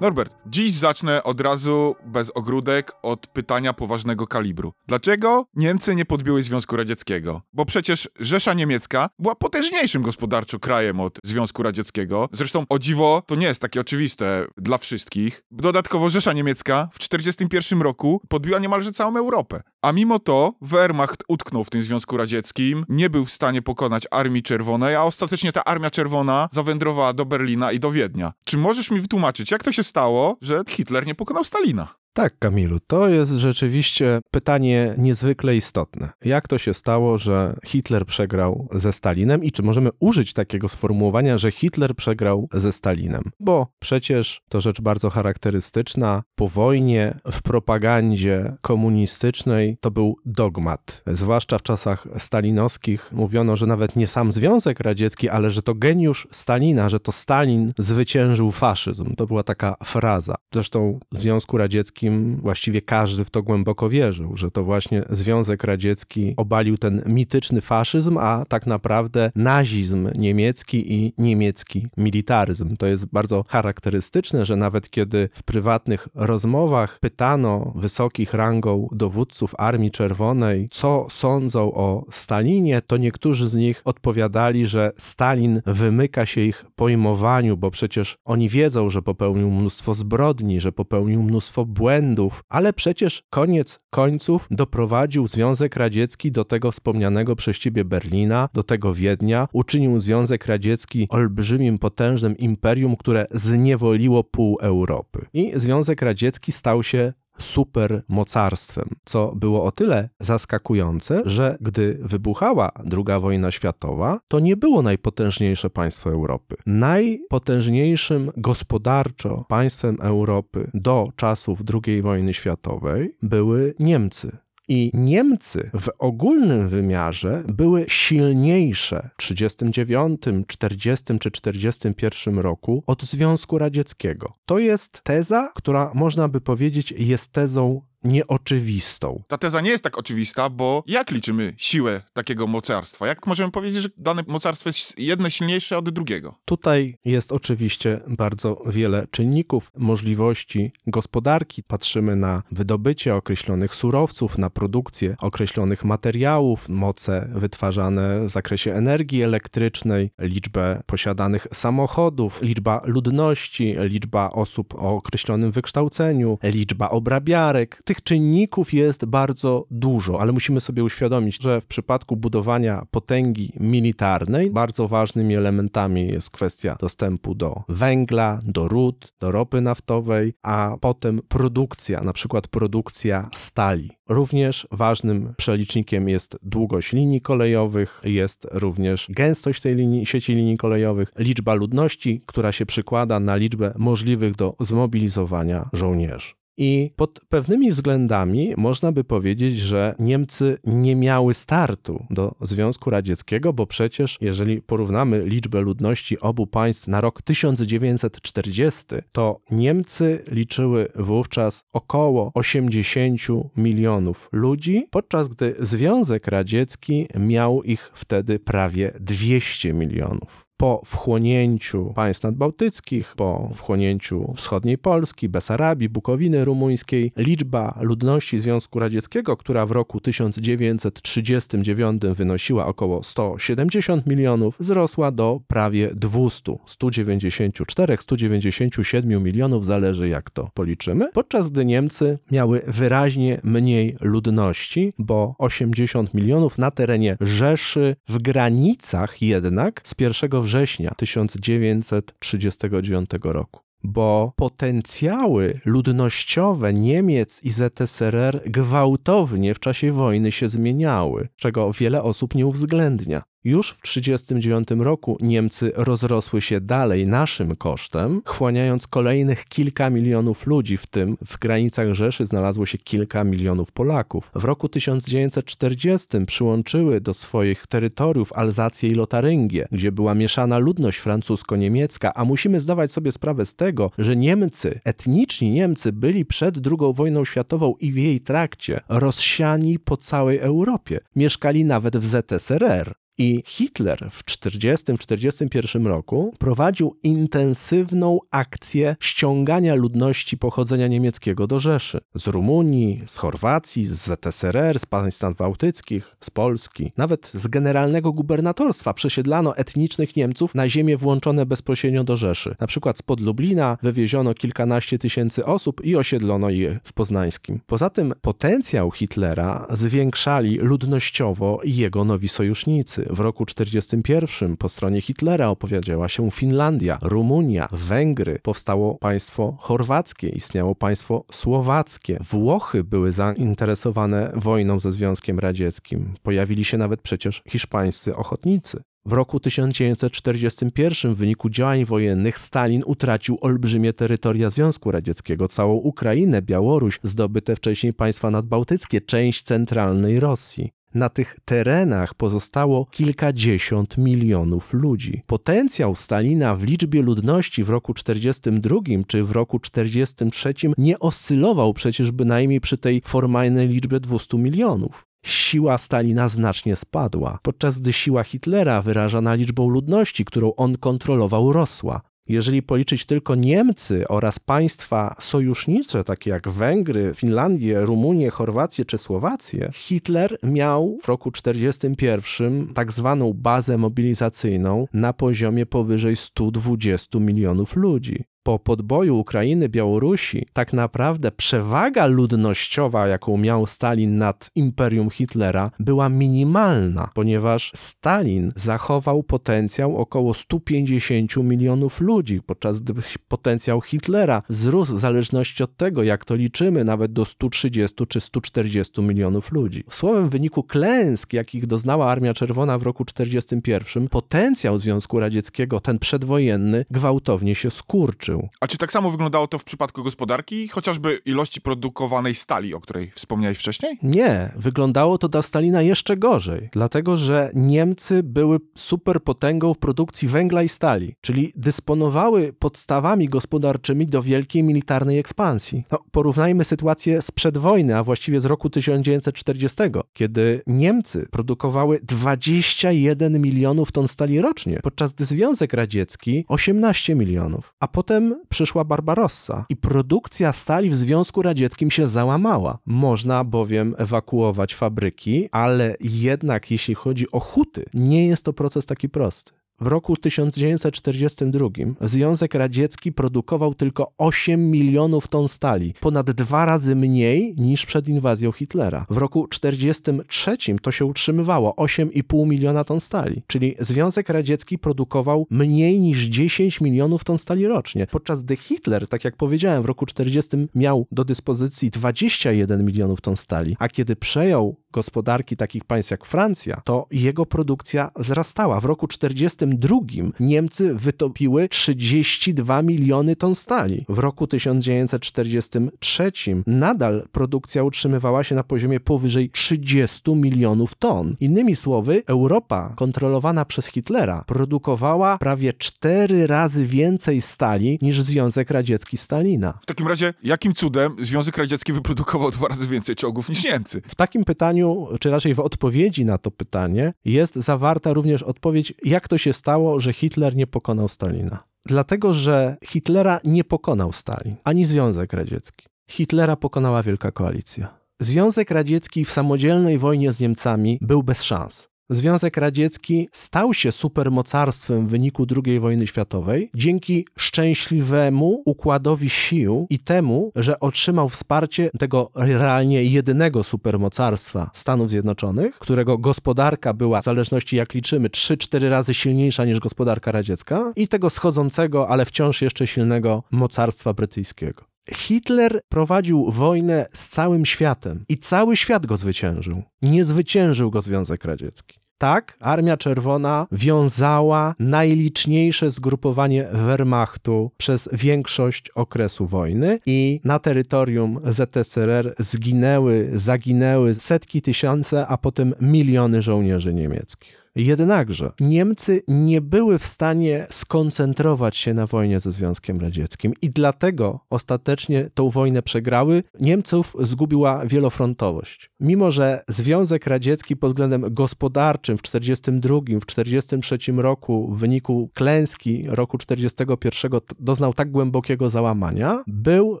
Norbert, dziś zacznę od razu bez ogródek od pytania poważnego kalibru. Dlaczego Niemcy nie podbiły Związku Radzieckiego? Bo przecież Rzesza Niemiecka była potężniejszym gospodarczo krajem od Związku Radzieckiego. Zresztą o dziwo to nie jest takie oczywiste dla wszystkich. Dodatkowo Rzesza Niemiecka w 1941 roku podbiła niemalże całą Europę. A mimo to Wehrmacht utknął w tym Związku Radzieckim, nie był w stanie pokonać Armii Czerwonej, a ostatecznie ta Armia Czerwona zawędrowała do Berlina i do Wiednia. Czy możesz mi wytłumaczyć, jak to się stało, że Hitler nie pokonał Stalina? Tak, Kamilu, to jest rzeczywiście pytanie niezwykle istotne. Jak to się stało, że Hitler przegrał ze Stalinem i czy możemy użyć takiego sformułowania, że Hitler przegrał ze Stalinem? Bo przecież to rzecz bardzo charakterystyczna. Po wojnie, w propagandzie komunistycznej to był dogmat. Zwłaszcza w czasach stalinowskich mówiono, że nawet nie sam Związek Radziecki, ale że to geniusz Stalina, że to Stalin zwyciężył faszyzm. To była taka fraza. Zresztą w Związku Radzieckim właściwie każdy w to głęboko wierzył, że to właśnie Związek Radziecki obalił ten mityczny faszyzm, a tak naprawdę nazizm niemiecki i niemiecki militaryzm. To jest bardzo charakterystyczne, że nawet kiedy w prywatnych rozmowach pytano wysokich rangą dowódców Armii Czerwonej, co sądzą o Stalinie, to niektórzy z nich odpowiadali, że Stalin wymyka się ich pojmowaniu, bo przecież oni wiedzą, że popełnił mnóstwo zbrodni, że popełnił mnóstwo błędów, błędów, ale przecież koniec końców doprowadził Związek Radziecki do tego wspomnianego przez ciebie Berlina, do tego Wiednia, uczynił Związek Radziecki olbrzymim, potężnym imperium, które zniewoliło pół Europy. I Związek Radziecki stał się supermocarstwem, co było o tyle zaskakujące, że gdy wybuchała II wojna światowa, to nie było najpotężniejsze państwo Europy. Najpotężniejszym gospodarczo państwem Europy do czasów II wojny światowej były Niemcy. I Niemcy w ogólnym wymiarze były silniejsze w 39, 40 czy 41 roku od Związku Radzieckiego. To jest teza, która można by powiedzieć jest tezą nieoczywistą. Ta teza nie jest tak oczywista, bo jak liczymy siłę takiego mocarstwa? Jak możemy powiedzieć, że dane mocarstwo jest jedno silniejsze od drugiego? Tutaj jest oczywiście bardzo wiele czynników, możliwości gospodarki. Patrzymy na wydobycie określonych surowców, na produkcję określonych materiałów, moce wytwarzane w zakresie energii elektrycznej, liczbę posiadanych samochodów, liczba ludności, liczba osób o określonym wykształceniu, liczba obrabiarek. Tych czynników jest bardzo dużo, ale musimy sobie uświadomić, że w przypadku budowania potęgi militarnej bardzo ważnymi elementami jest kwestia dostępu do węgla, do ród, do ropy naftowej, a potem produkcja, na przykład produkcja stali. Również ważnym przelicznikiem jest długość linii kolejowych, jest również gęstość tej linii, sieci linii kolejowych, liczba ludności, która się przykłada na liczbę możliwych do zmobilizowania żołnierzy. I pod pewnymi względami można by powiedzieć, że Niemcy nie miały startu do Związku Radzieckiego, bo przecież jeżeli porównamy liczbę ludności obu państw na rok 1940, to Niemcy liczyły wówczas około 80 milionów ludzi, podczas gdy Związek Radziecki miał ich wtedy prawie 200 milionów po wchłonięciu państw nadbałtyckich, po wchłonięciu wschodniej Polski, Besarabii, Bukowiny rumuńskiej, liczba ludności Związku Radzieckiego, która w roku 1939 wynosiła około 170 milionów, wzrosła do prawie 200, 194, 197 milionów, zależy jak to policzymy, podczas gdy Niemcy miały wyraźnie mniej ludności, bo 80 milionów na terenie Rzeszy, w granicach jednak z pierwszego września 1939 roku. bo potencjały ludnościowe Niemiec i ZSRR gwałtownie w czasie wojny się zmieniały, czego wiele osób nie uwzględnia. Już w 1939 roku Niemcy rozrosły się dalej naszym kosztem, chłaniając kolejnych kilka milionów ludzi, w tym w granicach Rzeszy znalazło się kilka milionów Polaków. W roku 1940 przyłączyły do swoich terytoriów Alzację i Lotaryngię, gdzie była mieszana ludność francusko-niemiecka, a musimy zdawać sobie sprawę z tego, że Niemcy, etniczni Niemcy byli przed II wojną światową i w jej trakcie rozsiani po całej Europie. Mieszkali nawet w ZSRR. I Hitler w 1940-1941 roku prowadził intensywną akcję ściągania ludności pochodzenia niemieckiego do Rzeszy. Z Rumunii, z Chorwacji, z ZSRR, z państw bałtyckich, z Polski. Nawet z generalnego gubernatorstwa przesiedlano etnicznych Niemców na ziemię włączone bezpośrednio do Rzeszy. Na przykład spod Lublina wywieziono kilkanaście tysięcy osób i osiedlono je w Poznańskim. Poza tym potencjał Hitlera zwiększali ludnościowo jego nowi sojusznicy. W roku 1941 po stronie Hitlera opowiedziała się Finlandia, Rumunia, Węgry, powstało państwo chorwackie, istniało państwo słowackie. Włochy były zainteresowane wojną ze Związkiem Radzieckim. Pojawili się nawet przecież hiszpańscy ochotnicy. W roku 1941 w wyniku działań wojennych Stalin utracił olbrzymie terytoria Związku Radzieckiego, całą Ukrainę, Białoruś, zdobyte wcześniej państwa nadbałtyckie, część centralnej Rosji. Na tych terenach pozostało kilkadziesiąt milionów ludzi. Potencjał Stalina w liczbie ludności w roku 42 czy w roku 43 nie oscylował przecież bynajmniej przy tej formalnej liczbie 200 milionów siła Stalina znacznie spadła, podczas gdy siła Hitlera wyrażana liczbą ludności, którą on kontrolował, rosła. Jeżeli policzyć tylko Niemcy oraz państwa sojusznicze, takie jak Węgry, Finlandię, Rumunię, Chorwację czy Słowację, Hitler miał w roku 1941 tak zwaną bazę mobilizacyjną na poziomie powyżej 120 milionów ludzi po podboju Ukrainy, Białorusi, tak naprawdę przewaga ludnościowa, jaką miał Stalin nad imperium Hitlera, była minimalna, ponieważ Stalin zachował potencjał około 150 milionów ludzi, podczas gdy potencjał Hitlera wzrósł w zależności od tego, jak to liczymy, nawet do 130 czy 140 milionów ludzi. Słowem, w wyniku klęsk, jakich doznała Armia Czerwona w roku 1941, potencjał Związku Radzieckiego, ten przedwojenny, gwałtownie się skurczył. A czy tak samo wyglądało to w przypadku gospodarki, chociażby ilości produkowanej stali, o której wspomniałeś wcześniej? Nie, wyglądało to dla Stalina jeszcze gorzej, dlatego że Niemcy były superpotęgą w produkcji węgla i stali, czyli dysponowały podstawami gospodarczymi do wielkiej militarnej ekspansji. No, porównajmy sytuację sprzed wojny, a właściwie z roku 1940, kiedy Niemcy produkowały 21 milionów ton stali rocznie, podczas gdy Związek Radziecki 18 milionów, a potem przyszła Barbarossa i produkcja stali w Związku Radzieckim się załamała. Można bowiem ewakuować fabryki, ale jednak jeśli chodzi o huty, nie jest to proces taki prosty. W roku 1942 Związek Radziecki produkował tylko 8 milionów ton stali, ponad dwa razy mniej niż przed inwazją Hitlera. W roku 1943 to się utrzymywało 8,5 miliona ton stali, czyli Związek Radziecki produkował mniej niż 10 milionów ton stali rocznie, podczas gdy Hitler, tak jak powiedziałem, w roku 1940 miał do dyspozycji 21 milionów ton stali, a kiedy przejął gospodarki takich państw jak Francja, to jego produkcja wzrastała. W roku 1942 Niemcy wytopiły 32 miliony ton stali. W roku 1943 nadal produkcja utrzymywała się na poziomie powyżej 30 milionów ton. Innymi słowy, Europa kontrolowana przez Hitlera produkowała prawie 4 razy więcej stali niż Związek Radziecki Stalina. W takim razie, jakim cudem Związek Radziecki wyprodukował dwa razy więcej czołgów niż Niemcy? W takim pytaniu czy raczej w odpowiedzi na to pytanie, jest zawarta również odpowiedź, jak to się stało, że Hitler nie pokonał Stalina. Dlatego, że Hitlera nie pokonał Stalin, ani Związek Radziecki. Hitlera pokonała Wielka Koalicja. Związek Radziecki w samodzielnej wojnie z Niemcami był bez szans. Związek Radziecki stał się supermocarstwem w wyniku II wojny światowej dzięki szczęśliwemu układowi sił i temu, że otrzymał wsparcie tego realnie jedynego supermocarstwa Stanów Zjednoczonych, którego gospodarka była, w zależności jak liczymy, 3-4 razy silniejsza niż gospodarka radziecka i tego schodzącego, ale wciąż jeszcze silnego mocarstwa brytyjskiego. Hitler prowadził wojnę z całym światem i cały świat go zwyciężył. Nie zwyciężył go Związek Radziecki. Tak, Armia Czerwona wiązała najliczniejsze zgrupowanie Wehrmachtu przez większość okresu wojny i na terytorium ZSRR zginęły, zaginęły setki tysiące, a potem miliony żołnierzy niemieckich. Jednakże Niemcy nie były w stanie skoncentrować się na wojnie ze Związkiem Radzieckim i dlatego ostatecznie tą wojnę przegrały. Niemców zgubiła wielofrontowość. Mimo, że Związek Radziecki pod względem gospodarczym w 1942, w 1943 roku w wyniku klęski roku 1941 doznał tak głębokiego załamania, był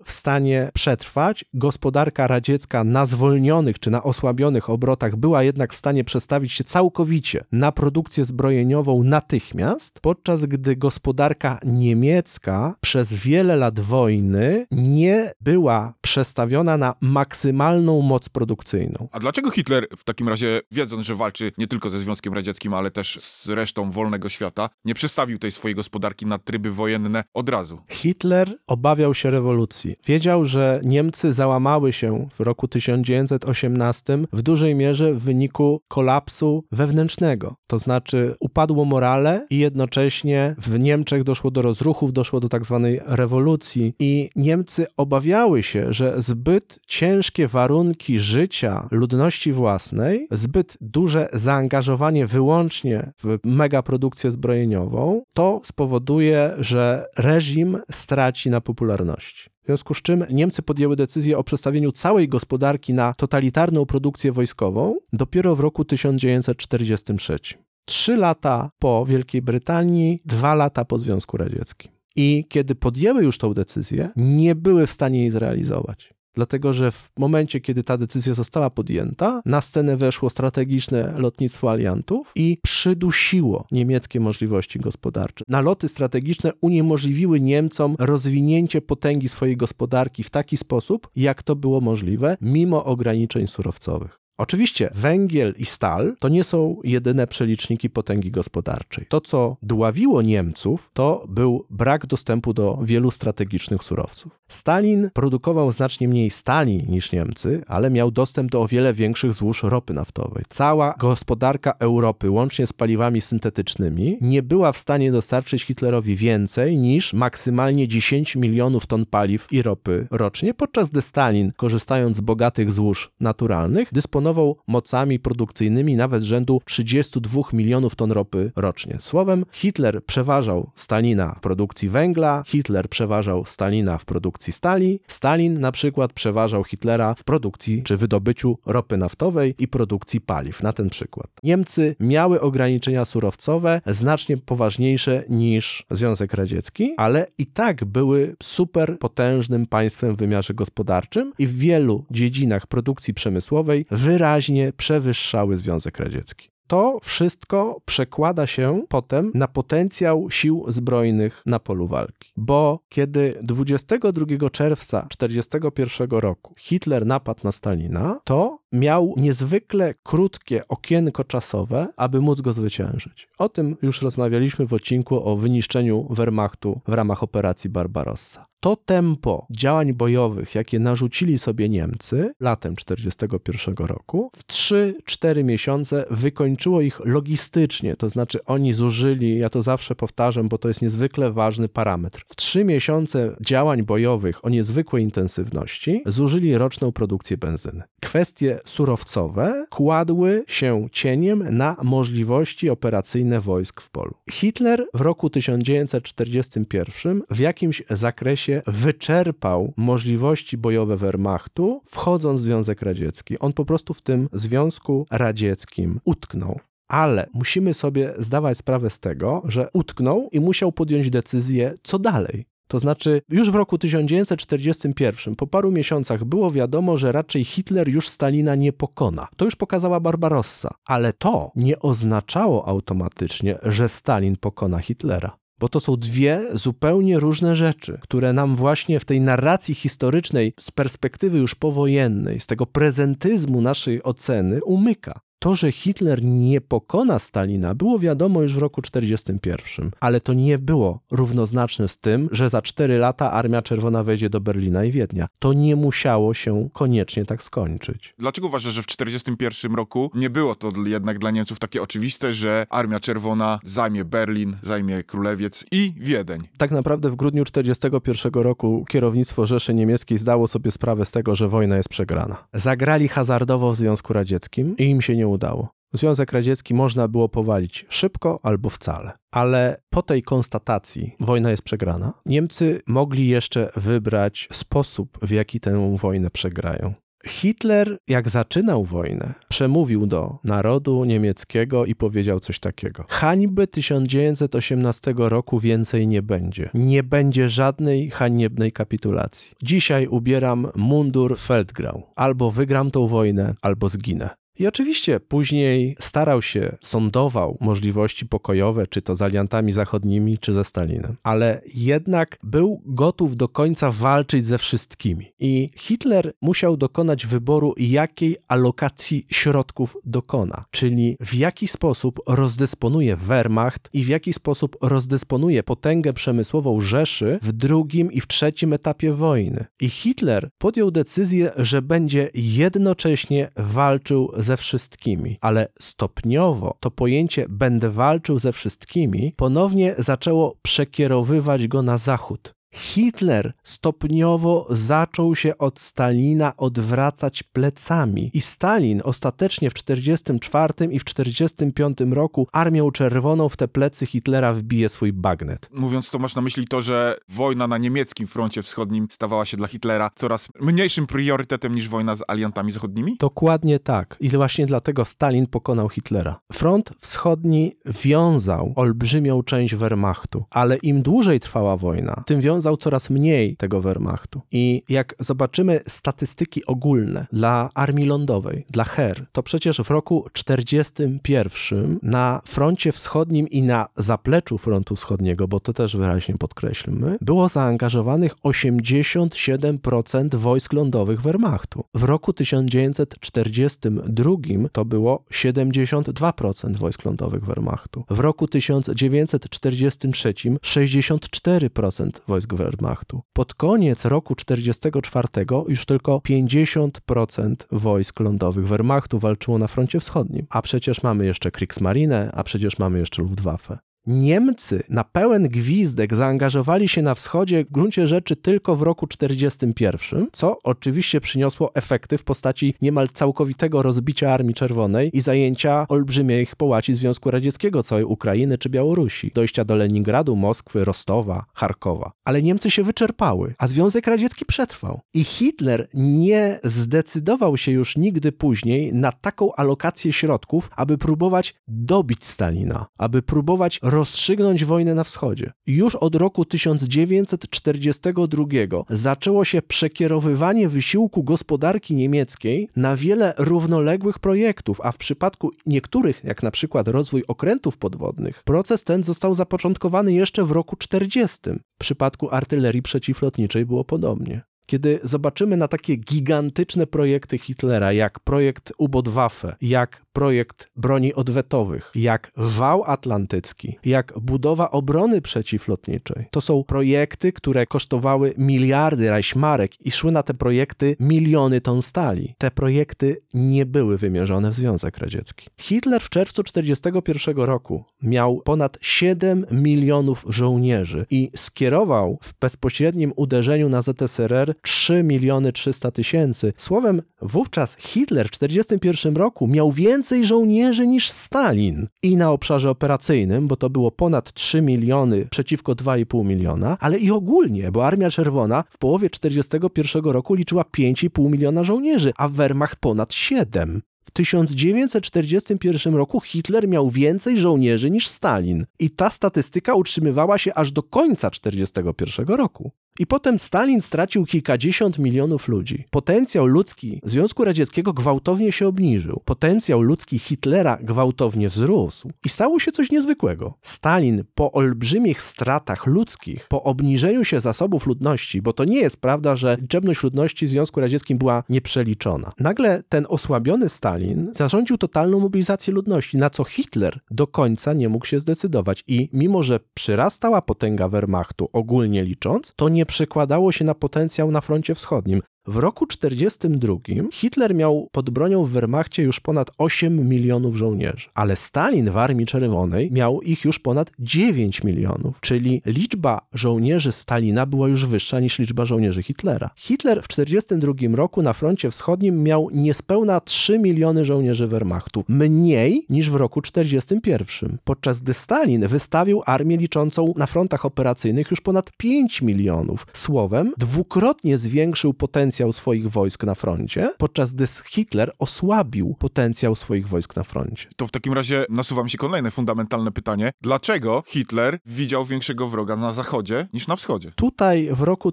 w stanie przetrwać. Gospodarka radziecka na zwolnionych czy na osłabionych obrotach była jednak w stanie przestawić się całkowicie na na produkcję zbrojeniową natychmiast, podczas gdy gospodarka niemiecka przez wiele lat wojny nie była przestawiona na maksymalną moc produkcyjną. A dlaczego Hitler w takim razie, wiedząc, że walczy nie tylko ze Związkiem Radzieckim, ale też z resztą wolnego świata, nie przestawił tej swojej gospodarki na tryby wojenne od razu? Hitler obawiał się rewolucji. Wiedział, że Niemcy załamały się w roku 1918 w dużej mierze w wyniku kolapsu wewnętrznego. To znaczy upadło morale i jednocześnie w Niemczech doszło do rozruchów, doszło do tak zwanej rewolucji i Niemcy obawiały się, że zbyt ciężkie warunki życia ludności własnej, zbyt duże zaangażowanie wyłącznie w megaprodukcję zbrojeniową, to spowoduje, że reżim straci na popularności. W związku z czym Niemcy podjęły decyzję o przestawieniu całej gospodarki na totalitarną produkcję wojskową dopiero w roku 1943. Trzy lata po Wielkiej Brytanii, dwa lata po Związku Radzieckim. I kiedy podjęły już tą decyzję, nie były w stanie jej zrealizować dlatego że w momencie, kiedy ta decyzja została podjęta, na scenę weszło strategiczne lotnictwo aliantów i przydusiło niemieckie możliwości gospodarcze. Naloty strategiczne uniemożliwiły Niemcom rozwinięcie potęgi swojej gospodarki w taki sposób, jak to było możliwe, mimo ograniczeń surowcowych. Oczywiście węgiel i stal to nie są jedyne przeliczniki potęgi gospodarczej. To, co dławiło Niemców, to był brak dostępu do wielu strategicznych surowców. Stalin produkował znacznie mniej stali niż Niemcy, ale miał dostęp do o wiele większych złóż ropy naftowej. Cała gospodarka Europy, łącznie z paliwami syntetycznymi, nie była w stanie dostarczyć Hitlerowi więcej niż maksymalnie 10 milionów ton paliw i ropy rocznie, podczas gdy Stalin, korzystając z bogatych złóż naturalnych, dysponował dysponował mocami produkcyjnymi nawet rzędu 32 milionów ton ropy rocznie. Słowem, Hitler przeważał Stalina w produkcji węgla, Hitler przeważał Stalina w produkcji stali, Stalin na przykład przeważał Hitlera w produkcji czy wydobyciu ropy naftowej i produkcji paliw. Na ten przykład. Niemcy miały ograniczenia surowcowe znacznie poważniejsze niż Związek Radziecki, ale i tak były super potężnym państwem w wymiarze gospodarczym i w wielu dziedzinach produkcji przemysłowej wy wyraźnie przewyższały Związek Radziecki. To wszystko przekłada się potem na potencjał sił zbrojnych na polu walki. Bo kiedy 22 czerwca 1941 roku Hitler napadł na Stalina, to miał niezwykle krótkie okienko czasowe, aby móc go zwyciężyć. O tym już rozmawialiśmy w odcinku o wyniszczeniu Wehrmachtu w ramach operacji Barbarossa to tempo działań bojowych, jakie narzucili sobie Niemcy latem 1941 roku, w 3-4 miesiące wykończyło ich logistycznie. To znaczy, oni zużyli, ja to zawsze powtarzam, bo to jest niezwykle ważny parametr. W 3 miesiące działań bojowych o niezwykłej intensywności zużyli roczną produkcję benzyny. Kwestie surowcowe kładły się cieniem na możliwości operacyjne wojsk w polu. Hitler w roku 1941 w jakimś zakresie wyczerpał możliwości bojowe Wehrmachtu, wchodząc w Związek Radziecki. On po prostu w tym Związku Radzieckim utknął. Ale musimy sobie zdawać sprawę z tego, że utknął i musiał podjąć decyzję, co dalej. To znaczy, już w roku 1941, po paru miesiącach, było wiadomo, że raczej Hitler już Stalina nie pokona. To już pokazała Barbarossa. Ale to nie oznaczało automatycznie, że Stalin pokona Hitlera. Bo to są dwie zupełnie różne rzeczy, które nam właśnie w tej narracji historycznej z perspektywy już powojennej, z tego prezentyzmu naszej oceny umyka. To, że Hitler nie pokona Stalina, było wiadomo już w roku 1941, ale to nie było równoznaczne z tym, że za cztery lata Armia Czerwona wejdzie do Berlina i Wiednia. To nie musiało się koniecznie tak skończyć. Dlaczego uważasz, że w 1941 roku nie było to jednak dla Niemców takie oczywiste, że Armia Czerwona zajmie Berlin, zajmie Królewiec i Wiedeń? Tak naprawdę w grudniu 1941 roku kierownictwo Rzeszy Niemieckiej zdało sobie sprawę z tego, że wojna jest przegrana. Zagrali hazardowo w Związku Radzieckim i im się nie udało. Związek Radziecki można było powalić szybko albo wcale. Ale po tej konstatacji wojna jest przegrana, Niemcy mogli jeszcze wybrać sposób, w jaki tę wojnę przegrają. Hitler, jak zaczynał wojnę, przemówił do narodu niemieckiego i powiedział coś takiego: Hańby 1918 roku więcej nie będzie. Nie będzie żadnej haniebnej kapitulacji. Dzisiaj ubieram mundur Feldgrau. Albo wygram tą wojnę, albo zginę. I oczywiście później starał się, sądował możliwości pokojowe, czy to z aliantami zachodnimi, czy ze Stalinem. Ale jednak był gotów do końca walczyć ze wszystkimi. I Hitler musiał dokonać wyboru, jakiej alokacji środków dokona, czyli w jaki sposób rozdysponuje Wehrmacht i w jaki sposób rozdysponuje potęgę przemysłową Rzeszy w drugim i w trzecim etapie wojny. I Hitler podjął decyzję, że będzie jednocześnie walczył ze wszystkimi, ale stopniowo to pojęcie będę walczył ze wszystkimi ponownie zaczęło przekierowywać go na zachód. Hitler stopniowo zaczął się od Stalina odwracać plecami i Stalin ostatecznie w 1944 i w 1945 roku Armią Czerwoną w te plecy Hitlera wbije swój bagnet. Mówiąc to, masz na myśli to, że wojna na niemieckim froncie wschodnim stawała się dla Hitlera coraz mniejszym priorytetem niż wojna z aliantami zachodnimi? Dokładnie tak. I właśnie dlatego Stalin pokonał Hitlera. Front wschodni wiązał olbrzymią część Wehrmachtu, ale im dłużej trwała wojna, tym wiązał wiązał coraz mniej tego Wehrmachtu. I jak zobaczymy statystyki ogólne dla armii lądowej, dla HER, to przecież w roku 1941 na froncie wschodnim i na zapleczu frontu wschodniego, bo to też wyraźnie podkreślmy, było zaangażowanych 87% wojsk lądowych Wehrmachtu. W roku 1942 to było 72% wojsk lądowych Wehrmachtu. W roku 1943 64% wojsk Wehrmachtu. Pod koniec roku 1944 już tylko 50% wojsk lądowych Wehrmachtu walczyło na froncie wschodnim. A przecież mamy jeszcze Kriegsmarine, a przecież mamy jeszcze Luftwaffe. Niemcy na pełen gwizdek zaangażowali się na wschodzie w gruncie rzeczy tylko w roku 1941, co oczywiście przyniosło efekty w postaci niemal całkowitego rozbicia Armii Czerwonej i zajęcia olbrzymich połaci Związku Radzieckiego, całej Ukrainy czy Białorusi, dojścia do Leningradu, Moskwy, Rostowa, Charkowa. Ale Niemcy się wyczerpały, a Związek Radziecki przetrwał. I Hitler nie zdecydował się już nigdy później na taką alokację środków, aby próbować dobić Stalina, aby próbować rozstrzygnąć wojnę na wschodzie. Już od roku 1942 zaczęło się przekierowywanie wysiłku gospodarki niemieckiej na wiele równoległych projektów, a w przypadku niektórych, jak na przykład rozwój okrętów podwodnych, proces ten został zapoczątkowany jeszcze w roku 40. W przypadku artylerii przeciwlotniczej było podobnie. Kiedy zobaczymy na takie gigantyczne projekty Hitlera, jak projekt U-Boot-Waffe, jak projekt broni odwetowych, jak wał atlantycki, jak budowa obrony przeciwlotniczej. To są projekty, które kosztowały miliardy rajśmarek i szły na te projekty miliony ton stali. Te projekty nie były wymierzone w Związek Radziecki. Hitler w czerwcu 1941 roku miał ponad 7 milionów żołnierzy i skierował w bezpośrednim uderzeniu na ZSRR 3 miliony 300 tysięcy. Słowem, wówczas Hitler w 1941 roku miał więcej żołnierzy niż Stalin. I na obszarze operacyjnym, bo to było ponad 3 miliony przeciwko 2,5 miliona, ale i ogólnie, bo Armia Czerwona w połowie 1941 roku liczyła 5,5 miliona żołnierzy, a Wehrmacht ponad 7. W 1941 roku Hitler miał więcej żołnierzy niż Stalin i ta statystyka utrzymywała się aż do końca 1941 roku. I potem Stalin stracił kilkadziesiąt milionów ludzi. Potencjał ludzki Związku Radzieckiego gwałtownie się obniżył. Potencjał ludzki Hitlera gwałtownie wzrósł. I stało się coś niezwykłego. Stalin po olbrzymich stratach ludzkich, po obniżeniu się zasobów ludności, bo to nie jest prawda, że liczebność ludności w Związku Radzieckim była nieprzeliczona. Nagle ten osłabiony Stalin zarządził totalną mobilizację ludności, na co Hitler do końca nie mógł się zdecydować. I mimo, że przyrastała potęga Wehrmachtu ogólnie licząc, to przekładało się na potencjał na froncie wschodnim. W roku 1942 Hitler miał pod bronią w Wehrmachcie już ponad 8 milionów żołnierzy, ale Stalin w Armii Czerwonej miał ich już ponad 9 milionów, czyli liczba żołnierzy Stalina była już wyższa niż liczba żołnierzy Hitlera. Hitler w 1942 roku na froncie wschodnim miał niespełna 3 miliony żołnierzy Wehrmachtu, mniej niż w roku 1941, podczas gdy Stalin wystawił armię liczącą na frontach operacyjnych już ponad 5 milionów. Słowem, dwukrotnie zwiększył potencjał potencjał swoich wojsk na froncie, podczas gdy Hitler osłabił potencjał swoich wojsk na froncie. To w takim razie nasuwa mi się kolejne fundamentalne pytanie. Dlaczego Hitler widział większego wroga na zachodzie niż na wschodzie? Tutaj w roku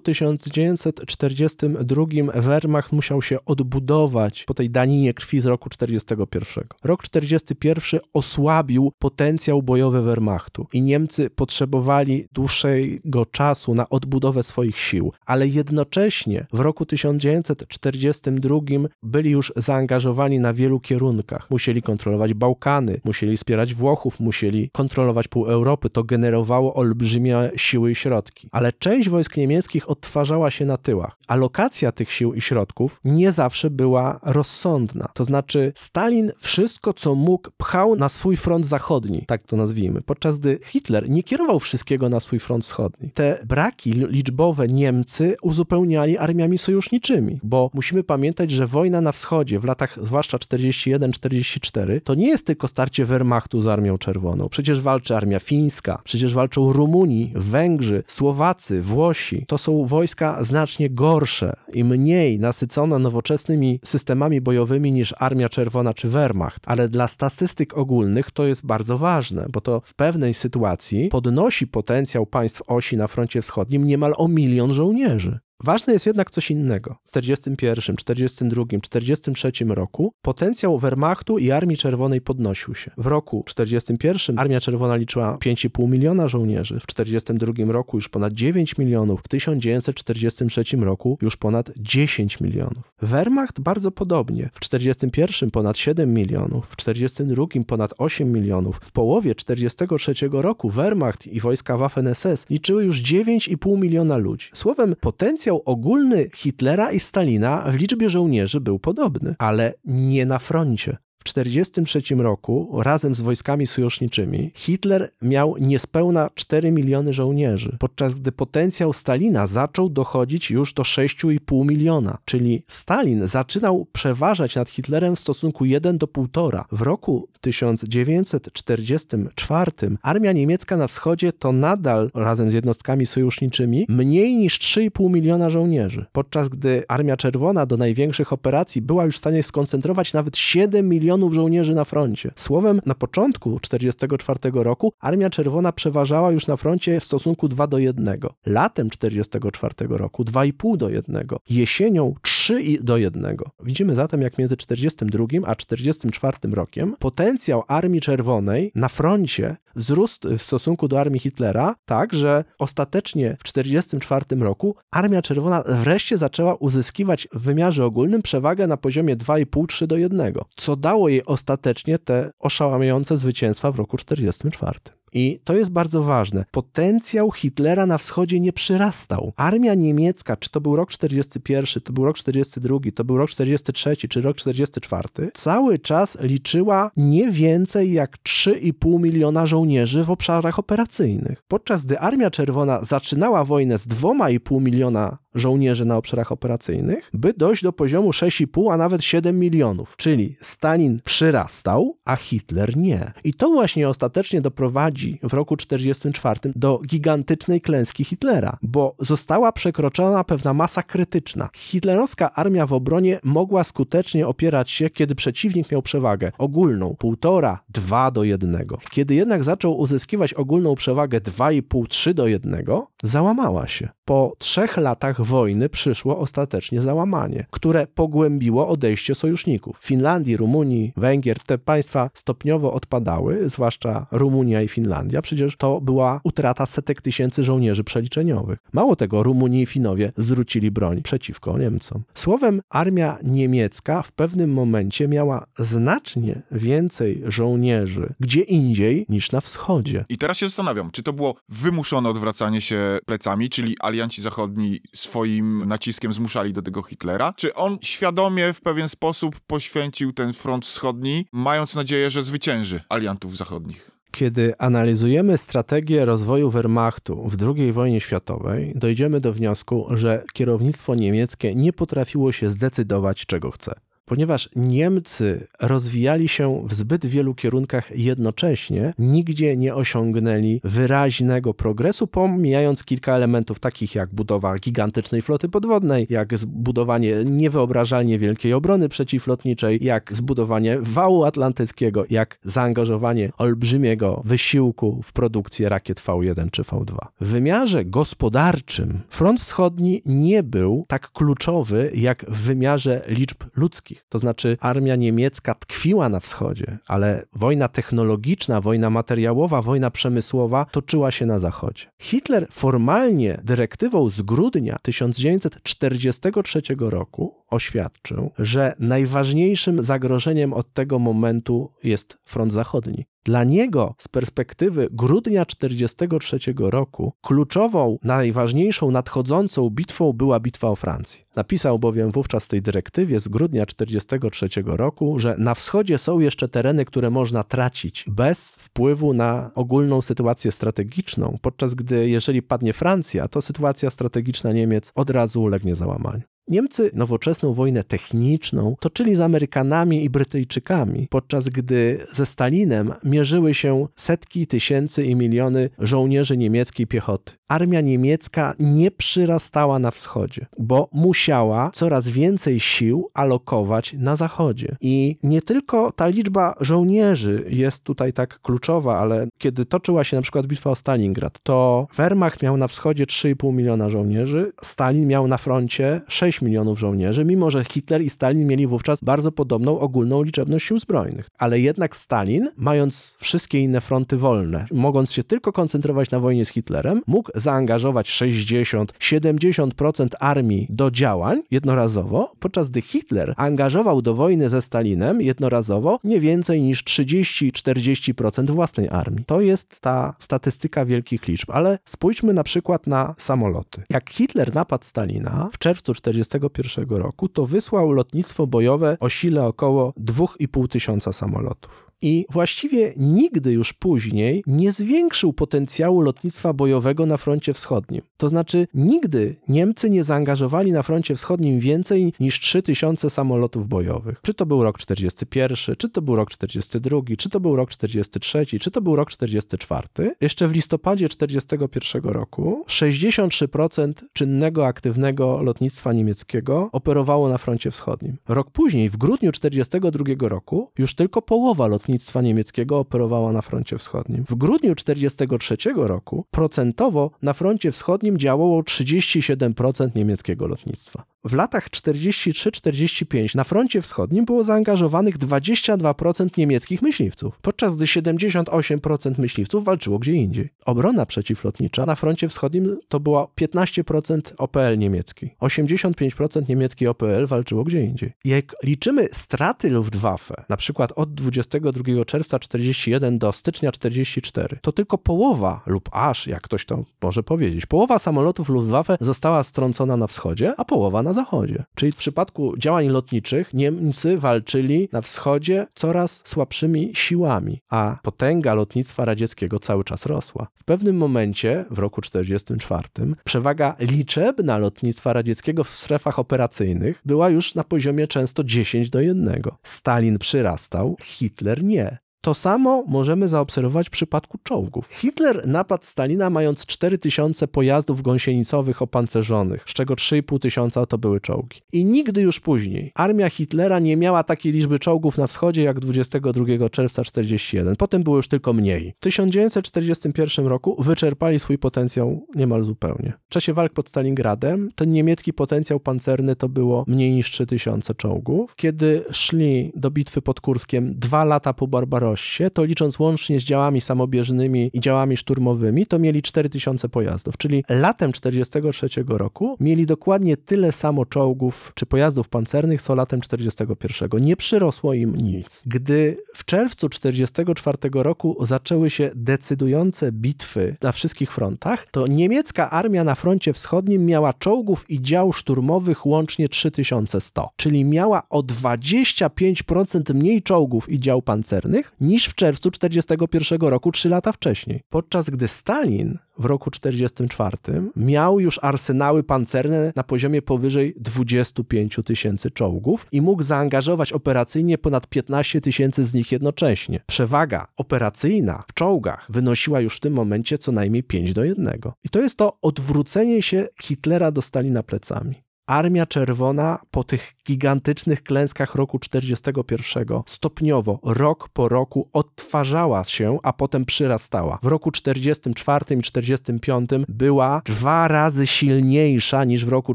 1942 Wehrmacht musiał się odbudować po tej daninie krwi z roku 1941. Rok 1941 osłabił potencjał bojowy Wehrmachtu i Niemcy potrzebowali dłuższego czasu na odbudowę swoich sił, ale jednocześnie w roku 1942 1942 byli już zaangażowani na wielu kierunkach. Musieli kontrolować Bałkany, musieli wspierać Włochów, musieli kontrolować pół Europy. To generowało olbrzymie siły i środki. Ale część wojsk niemieckich odtwarzała się na tyłach. Alokacja tych sił i środków nie zawsze była rozsądna. To znaczy Stalin wszystko, co mógł, pchał na swój front zachodni, tak to nazwijmy, podczas gdy Hitler nie kierował wszystkiego na swój front wschodni. Te braki liczbowe Niemcy uzupełniali armiami sojuszniczymi bo musimy pamiętać, że wojna na wschodzie w latach zwłaszcza 41-44 to nie jest tylko starcie Wehrmachtu z Armią Czerwoną. Przecież walczy armia fińska, przecież walczą Rumuni, Węgrzy, Słowacy, Włosi. To są wojska znacznie gorsze i mniej nasycone nowoczesnymi systemami bojowymi niż Armia Czerwona czy Wehrmacht, ale dla statystyk ogólnych to jest bardzo ważne, bo to w pewnej sytuacji podnosi potencjał państw osi na froncie wschodnim niemal o milion żołnierzy. Ważne jest jednak coś innego. W 1941, 1942, 1943 roku potencjał Wehrmachtu i Armii Czerwonej podnosił się. W roku 1941 Armia Czerwona liczyła 5,5 miliona żołnierzy, w 1942 roku już ponad 9 milionów, w 1943 roku już ponad 10 milionów. Wehrmacht bardzo podobnie. W 1941 ponad 7 milionów, w 1942 ponad 8 milionów. W połowie 1943 roku Wehrmacht i wojska Waffen-SS liczyły już 9,5 miliona ludzi. Słowem, potencjał potencjał ogólny Hitlera i Stalina w liczbie żołnierzy był podobny, ale nie na froncie. W 1943 roku razem z wojskami sojuszniczymi Hitler miał niespełna 4 miliony żołnierzy, podczas gdy potencjał Stalina zaczął dochodzić już do 6,5 miliona, czyli Stalin zaczynał przeważać nad Hitlerem w stosunku 1 do 1,5. W roku 1944 armia niemiecka na wschodzie to nadal razem z jednostkami sojuszniczymi mniej niż 3,5 miliona żołnierzy, podczas gdy Armia Czerwona do największych operacji była już w stanie skoncentrować nawet 7 milionów milionów żołnierzy na froncie. Słowem, na początku 1944 roku Armia Czerwona przeważała już na froncie w stosunku 2 do 1. Latem 1944 roku 2,5 do 1. Jesienią 3 do 1. Widzimy zatem, jak między 1942 a 1944 rokiem potencjał Armii Czerwonej na froncie wzrósł w stosunku do armii Hitlera, tak, że ostatecznie w 1944 roku Armia Czerwona wreszcie zaczęła uzyskiwać w wymiarze ogólnym przewagę na poziomie 2,5-3 do 1, co dało jej ostatecznie te oszałamiające zwycięstwa w roku 1944. I to jest bardzo ważne. Potencjał Hitlera na wschodzie nie przyrastał. Armia niemiecka, czy to był rok 41, to był rok 42, to był rok 43, czy rok 44, cały czas liczyła nie więcej jak 3,5 miliona żołnierzy w obszarach operacyjnych. Podczas gdy Armia Czerwona zaczynała wojnę z 2,5 miliona żołnierzy na obszarach operacyjnych, by dojść do poziomu 6,5, a nawet 7 milionów. Czyli Stalin przyrastał, a Hitler nie. I to właśnie ostatecznie doprowadzi w roku 1944 do gigantycznej klęski Hitlera, bo została przekroczona pewna masa krytyczna. Hitlerowska armia w obronie mogła skutecznie opierać się, kiedy przeciwnik miał przewagę ogólną 1,5-2 do 1. Kiedy jednak zaczął uzyskiwać ogólną przewagę 2,5-3 do 1, załamała się. Po trzech latach wojny przyszło ostatecznie załamanie, które pogłębiło odejście sojuszników. Finlandii, Rumunii, Węgier, te państwa stopniowo odpadały, zwłaszcza Rumunia i Finlandia. Przecież to była utrata setek tysięcy żołnierzy przeliczeniowych. Mało tego, Rumuni i Finowie zwrócili broń przeciwko Niemcom. Słowem, armia niemiecka w pewnym momencie miała znacznie więcej żołnierzy gdzie indziej niż na wschodzie. I teraz się zastanawiam, czy to było wymuszone odwracanie się plecami, czyli alianci zachodni swoim naciskiem zmuszali do tego Hitlera, czy on świadomie w pewien sposób poświęcił ten front wschodni, mając nadzieję, że zwycięży aliantów zachodnich? Kiedy analizujemy strategię rozwoju Wehrmachtu w II wojnie światowej, dojdziemy do wniosku, że kierownictwo niemieckie nie potrafiło się zdecydować, czego chce ponieważ Niemcy rozwijali się w zbyt wielu kierunkach jednocześnie, nigdzie nie osiągnęli wyraźnego progresu, pomijając kilka elementów takich jak budowa gigantycznej floty podwodnej, jak zbudowanie niewyobrażalnie wielkiej obrony przeciwlotniczej, jak zbudowanie wału atlantyckiego, jak zaangażowanie olbrzymiego wysiłku w produkcję rakiet V1 czy V2. W wymiarze gospodarczym front wschodni nie był tak kluczowy jak w wymiarze liczb ludzkich. To znaczy armia niemiecka tkwiła na wschodzie, ale wojna technologiczna, wojna materiałowa, wojna przemysłowa toczyła się na zachodzie. Hitler formalnie dyrektywą z grudnia 1943 roku oświadczył, że najważniejszym zagrożeniem od tego momentu jest front zachodni. Dla niego z perspektywy grudnia 1943 roku kluczową, najważniejszą nadchodzącą bitwą była bitwa o Francję. Napisał bowiem wówczas w tej dyrektywie z grudnia 1943 roku, że na wschodzie są jeszcze tereny, które można tracić bez wpływu na ogólną sytuację strategiczną, podczas gdy jeżeli padnie Francja, to sytuacja strategiczna Niemiec od razu ulegnie załamaniu. Niemcy nowoczesną wojnę techniczną toczyli z Amerykanami i Brytyjczykami, podczas gdy ze Stalinem mierzyły się setki tysięcy i miliony żołnierzy niemieckiej piechoty. Armia niemiecka nie przyrastała na wschodzie, bo musiała coraz więcej sił alokować na zachodzie. I nie tylko ta liczba żołnierzy jest tutaj tak kluczowa, ale kiedy toczyła się na przykład bitwa o Stalingrad, to Wehrmacht miał na wschodzie 3,5 miliona żołnierzy, Stalin miał na froncie 6 6 milionów żołnierzy, mimo że Hitler i Stalin mieli wówczas bardzo podobną ogólną liczebność sił zbrojnych. Ale jednak Stalin, mając wszystkie inne fronty wolne, mogąc się tylko koncentrować na wojnie z Hitlerem, mógł zaangażować 60-70% armii do działań jednorazowo, podczas gdy Hitler angażował do wojny ze Stalinem jednorazowo nie więcej niż 30-40% własnej armii. To jest ta statystyka wielkich liczb, ale spójrzmy na przykład na samoloty. Jak Hitler napadł Stalina w czerwcu 40 1941 roku, to wysłał lotnictwo bojowe o sile około 2,5 tysiąca samolotów i właściwie nigdy już później nie zwiększył potencjału lotnictwa bojowego na froncie wschodnim. To znaczy, nigdy Niemcy nie zaangażowali na froncie wschodnim więcej niż 3000 samolotów bojowych. Czy to był rok 41, czy to był rok 42, czy to był rok 43, czy to był rok 44. Jeszcze w listopadzie 41 roku 63% czynnego, aktywnego lotnictwa niemieckiego operowało na froncie wschodnim. Rok później, w grudniu 42 roku, już tylko połowa lotnictwa lotnictwa niemieckiego operowała na froncie wschodnim. W grudniu 1943 roku procentowo na froncie wschodnim działało 37% niemieckiego lotnictwa. W latach 43-45 na froncie wschodnim było zaangażowanych 22% niemieckich myśliwców, podczas gdy 78% myśliwców walczyło gdzie indziej. Obrona przeciwlotnicza na froncie wschodnim to była 15% OPL niemieckiej. 85% niemieckiej OPL walczyło gdzie indziej. Jak liczymy straty Luftwaffe, na przykład od 22 22 czerwca 41 do stycznia 44, to tylko połowa lub aż, jak ktoś to może powiedzieć, połowa samolotów Luftwaffe została strącona na wschodzie, a połowa na zachodzie. Czyli w przypadku działań lotniczych Niemcy walczyli na wschodzie coraz słabszymi siłami, a potęga lotnictwa radzieckiego cały czas rosła. W pewnym momencie, w roku 44, przewaga liczebna lotnictwa radzieckiego w strefach operacyjnych była już na poziomie często 10 do 1. Stalin przyrastał, Hitler nie. To samo możemy zaobserwować w przypadku czołgów. Hitler napadł Stalina mając 4000 pojazdów gąsienicowych opancerzonych, z czego 3500 tysiąca to były czołgi. I nigdy już później armia Hitlera nie miała takiej liczby czołgów na wschodzie jak 22 czerwca 41. Potem było już tylko mniej. W 1941 roku wyczerpali swój potencjał niemal zupełnie. W czasie walk pod Stalingradem ten niemiecki potencjał pancerny to było mniej niż 3000 czołgów. Kiedy szli do bitwy pod Kurskiem dwa lata po Barbarossie, to licząc łącznie z działami samobieżnymi i działami szturmowymi, to mieli 4000 pojazdów, czyli latem 43 roku mieli dokładnie tyle samo czołgów czy pojazdów pancernych, co latem 41. Nie przyrosło im nic. Gdy w czerwcu 44 roku zaczęły się decydujące bitwy na wszystkich frontach, to niemiecka armia na froncie wschodnim miała czołgów i dział szturmowych łącznie 3100, czyli miała o 25% mniej czołgów i dział pancernych niż w czerwcu 1941 roku, trzy lata wcześniej. Podczas gdy Stalin w roku 1944 miał już arsenały pancerne na poziomie powyżej 25 tysięcy czołgów i mógł zaangażować operacyjnie ponad 15 tysięcy z nich jednocześnie. Przewaga operacyjna w czołgach wynosiła już w tym momencie co najmniej 5 do 1. I to jest to odwrócenie się Hitlera do Stalina plecami. Armia Czerwona po tych gigantycznych klęskach roku 41 stopniowo, rok po roku odtwarzała się, a potem przyrastała. W roku 44 i 45 była dwa razy silniejsza niż w roku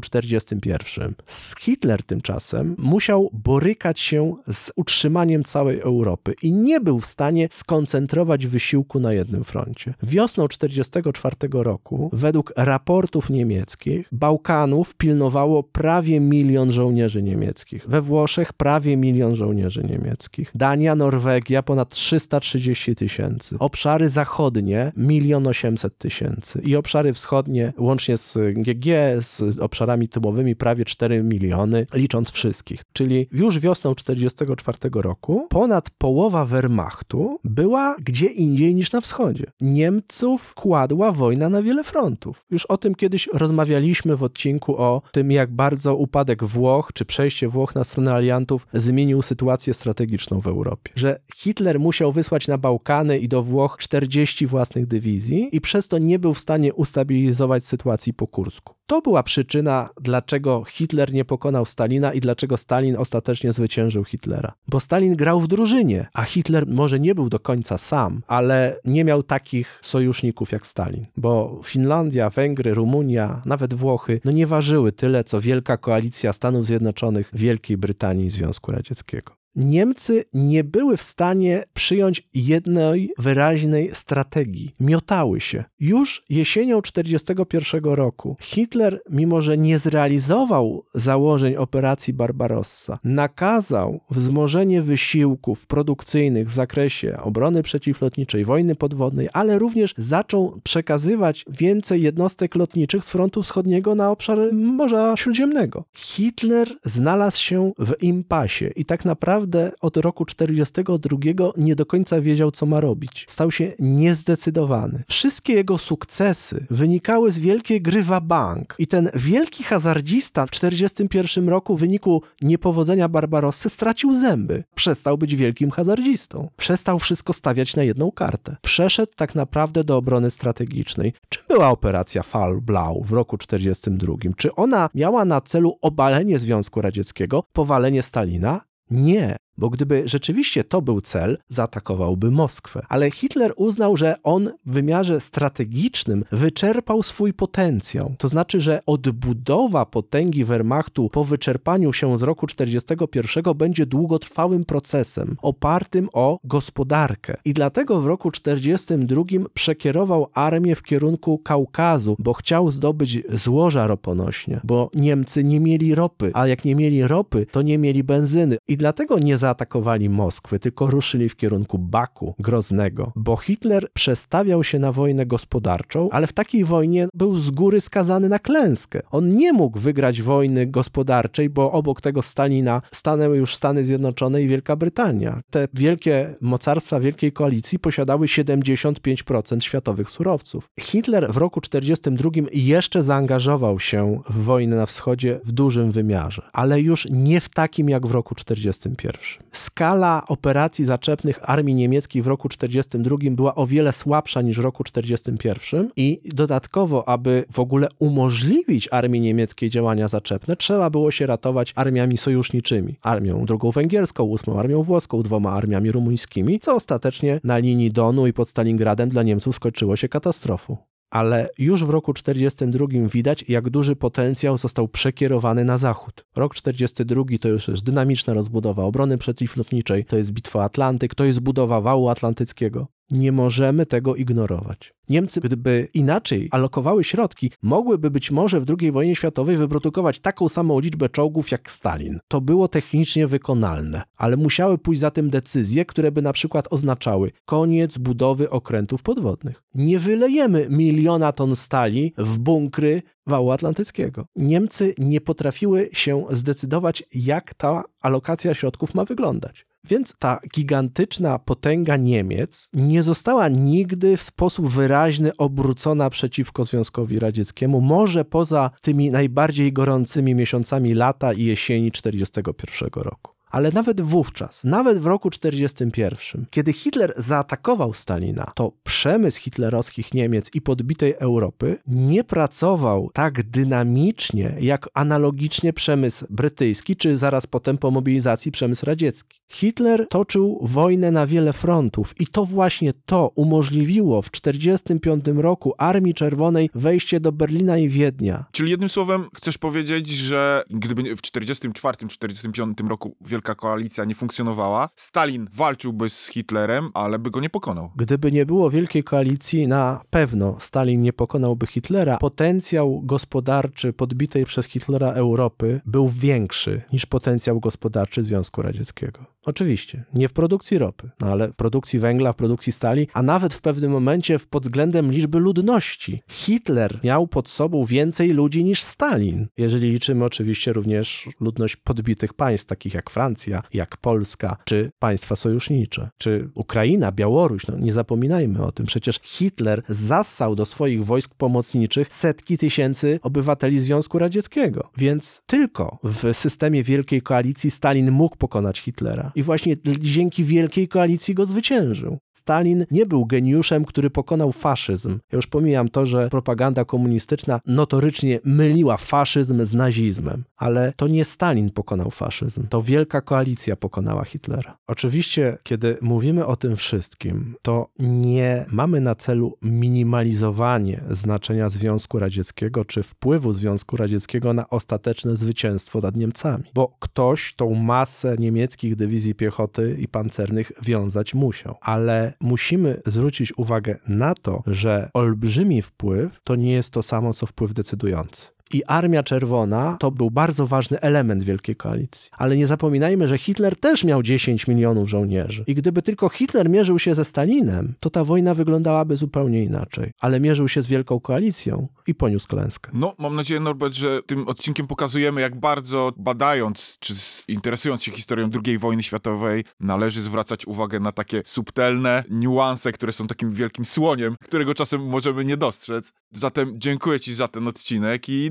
41. Hitler tymczasem musiał borykać się z utrzymaniem całej Europy i nie był w stanie skoncentrować wysiłku na jednym froncie. Wiosną 44 roku, według raportów niemieckich, Bałkanów pilnowało prawie milion żołnierzy niemieckich. We Włoszech prawie milion żołnierzy niemieckich. Dania, Norwegia ponad 330 tysięcy. Obszary zachodnie milion osiemset tysięcy. I obszary wschodnie, łącznie z GG, z obszarami tyłowymi prawie 4 miliony, licząc wszystkich. Czyli już wiosną 44 roku ponad połowa Wehrmachtu była gdzie indziej niż na wschodzie. Niemców kładła wojna na wiele frontów. Już o tym kiedyś rozmawialiśmy w odcinku o tym, jak bardzo upadek Włoch, czy przejście Włoch na stronę aliantów zmienił sytuację strategiczną w Europie. Że Hitler musiał wysłać na Bałkany i do Włoch 40 własnych dywizji i przez to nie był w stanie ustabilizować sytuacji po Kursku. To była przyczyna, dlaczego Hitler nie pokonał Stalina i dlaczego Stalin ostatecznie zwyciężył Hitlera. Bo Stalin grał w drużynie, a Hitler może nie był do końca sam, ale nie miał takich sojuszników jak Stalin. Bo Finlandia, Węgry, Rumunia, nawet Włochy, no nie ważyły tyle, co wielka koalicja Stanów Zjednoczonych, Wielkiej Brytanii i Związku Radzieckiego. Niemcy nie były w stanie przyjąć jednej wyraźnej strategii. Miotały się. Już jesienią 1941 roku Hitler, mimo że nie zrealizował założeń operacji Barbarossa, nakazał wzmożenie wysiłków produkcyjnych w zakresie obrony przeciwlotniczej, wojny podwodnej, ale również zaczął przekazywać więcej jednostek lotniczych z frontu wschodniego na obszar Morza Śródziemnego. Hitler znalazł się w impasie i tak naprawdę naprawdę od roku 42 nie do końca wiedział, co ma robić. Stał się niezdecydowany. Wszystkie jego sukcesy wynikały z wielkiej gry bank i ten wielki hazardzista w 41 roku w wyniku niepowodzenia Barbarossy stracił zęby. Przestał być wielkim hazardzistą. Przestał wszystko stawiać na jedną kartę. Przeszedł tak naprawdę do obrony strategicznej. Czym była operacja Fall Blau w roku 42? Czy ona miała na celu obalenie Związku Radzieckiego, powalenie Stalina? Nie, bo gdyby rzeczywiście to był cel, zaatakowałby Moskwę. Ale Hitler uznał, że on w wymiarze strategicznym wyczerpał swój potencjał. To znaczy, że odbudowa potęgi Wehrmachtu po wyczerpaniu się z roku 1941 będzie długotrwałym procesem opartym o gospodarkę. I dlatego w roku 1942 przekierował armię w kierunku Kaukazu, bo chciał zdobyć złoża roponośne, bo Niemcy nie mieli ropy, a jak nie mieli ropy, to nie mieli benzyny. I dlatego nie za zaatakowali Moskwy, tylko ruszyli w kierunku Baku, Groznego, bo Hitler przestawiał się na wojnę gospodarczą, ale w takiej wojnie był z góry skazany na klęskę. On nie mógł wygrać wojny gospodarczej, bo obok tego Stalina stanęły już Stany Zjednoczone i Wielka Brytania. Te wielkie mocarstwa Wielkiej Koalicji posiadały 75% światowych surowców. Hitler w roku 1942 jeszcze zaangażował się w wojnę na wschodzie w dużym wymiarze, ale już nie w takim jak w roku 1941. Skala operacji zaczepnych armii niemieckiej w roku 1942 była o wiele słabsza niż w roku 1941 i dodatkowo, aby w ogóle umożliwić armii niemieckiej działania zaczepne, trzeba było się ratować armiami sojuszniczymi. Armią drugą węgierską, ósmą armią włoską, dwoma armiami rumuńskimi, co ostatecznie na linii Donu i pod Stalingradem dla Niemców skończyło się katastrofą ale już w roku 1942 widać, jak duży potencjał został przekierowany na zachód. Rok 1942 to już jest dynamiczna rozbudowa obrony przeciwlotniczej, to jest bitwa Atlantyk, to jest budowa wału atlantyckiego. Nie możemy tego ignorować. Niemcy, gdyby inaczej alokowały środki, mogłyby być może w II wojnie światowej wyprodukować taką samą liczbę czołgów jak Stalin. To było technicznie wykonalne, ale musiały pójść za tym decyzje, które by na przykład oznaczały koniec budowy okrętów podwodnych. Nie wylejemy miliona ton stali w bunkry wału atlantyckiego. Niemcy nie potrafiły się zdecydować, jak ta alokacja środków ma wyglądać. Więc ta gigantyczna potęga Niemiec nie została nigdy w sposób wyraźny obrócona przeciwko Związkowi Radzieckiemu, może poza tymi najbardziej gorącymi miesiącami lata i jesieni 1941 roku. Ale nawet wówczas, nawet w roku 1941, kiedy Hitler zaatakował Stalina, to przemysł hitlerowskich Niemiec i podbitej Europy nie pracował tak dynamicznie, jak analogicznie przemysł brytyjski, czy zaraz potem po mobilizacji przemysł radziecki. Hitler toczył wojnę na wiele frontów i to właśnie to umożliwiło w 1945 roku Armii Czerwonej wejście do Berlina i Wiednia. Czyli jednym słowem chcesz powiedzieć, że gdyby w 1944-1945 roku Wielka Koalicja nie funkcjonowała, Stalin walczyłby z Hitlerem, ale by go nie pokonał. Gdyby nie było Wielkiej Koalicji, na pewno Stalin nie pokonałby Hitlera. Potencjał gospodarczy podbitej przez Hitlera Europy był większy niż potencjał gospodarczy Związku Radzieckiego. Oczywiście, nie w produkcji ropy, no ale w produkcji węgla, w produkcji stali, a nawet w pewnym momencie pod względem liczby ludności. Hitler miał pod sobą więcej ludzi niż Stalin, jeżeli liczymy oczywiście również ludność podbitych państw, takich jak Francja, jak Polska, czy państwa sojusznicze, czy Ukraina, Białoruś. No nie zapominajmy o tym. Przecież Hitler zassał do swoich wojsk pomocniczych setki tysięcy obywateli Związku Radzieckiego. Więc tylko w systemie Wielkiej Koalicji Stalin mógł pokonać Hitlera. I właśnie dzięki Wielkiej Koalicji go zwyciężył. Stalin nie był geniuszem, który pokonał faszyzm. Ja już pomijam to, że propaganda komunistyczna notorycznie myliła faszyzm z nazizmem, ale to nie Stalin pokonał faszyzm, to Wielka Koalicja pokonała Hitlera. Oczywiście, kiedy mówimy o tym wszystkim, to nie mamy na celu minimalizowanie znaczenia Związku Radzieckiego czy wpływu Związku Radzieckiego na ostateczne zwycięstwo nad Niemcami, bo ktoś tą masę niemieckich dywizji piechoty i pancernych wiązać musiał, ale musimy zwrócić uwagę na to, że olbrzymi wpływ to nie jest to samo, co wpływ decydujący. I Armia Czerwona to był bardzo ważny element Wielkiej Koalicji. Ale nie zapominajmy, że Hitler też miał 10 milionów żołnierzy. I gdyby tylko Hitler mierzył się ze Stalinem, to ta wojna wyglądałaby zupełnie inaczej. Ale mierzył się z Wielką Koalicją i poniósł klęskę. No, mam nadzieję, Norbert, że tym odcinkiem pokazujemy, jak bardzo badając, czy interesując się historią II wojny światowej, należy zwracać uwagę na takie subtelne niuanse, które są takim wielkim słoniem, którego czasem możemy nie dostrzec. Zatem dziękuję Ci za ten odcinek i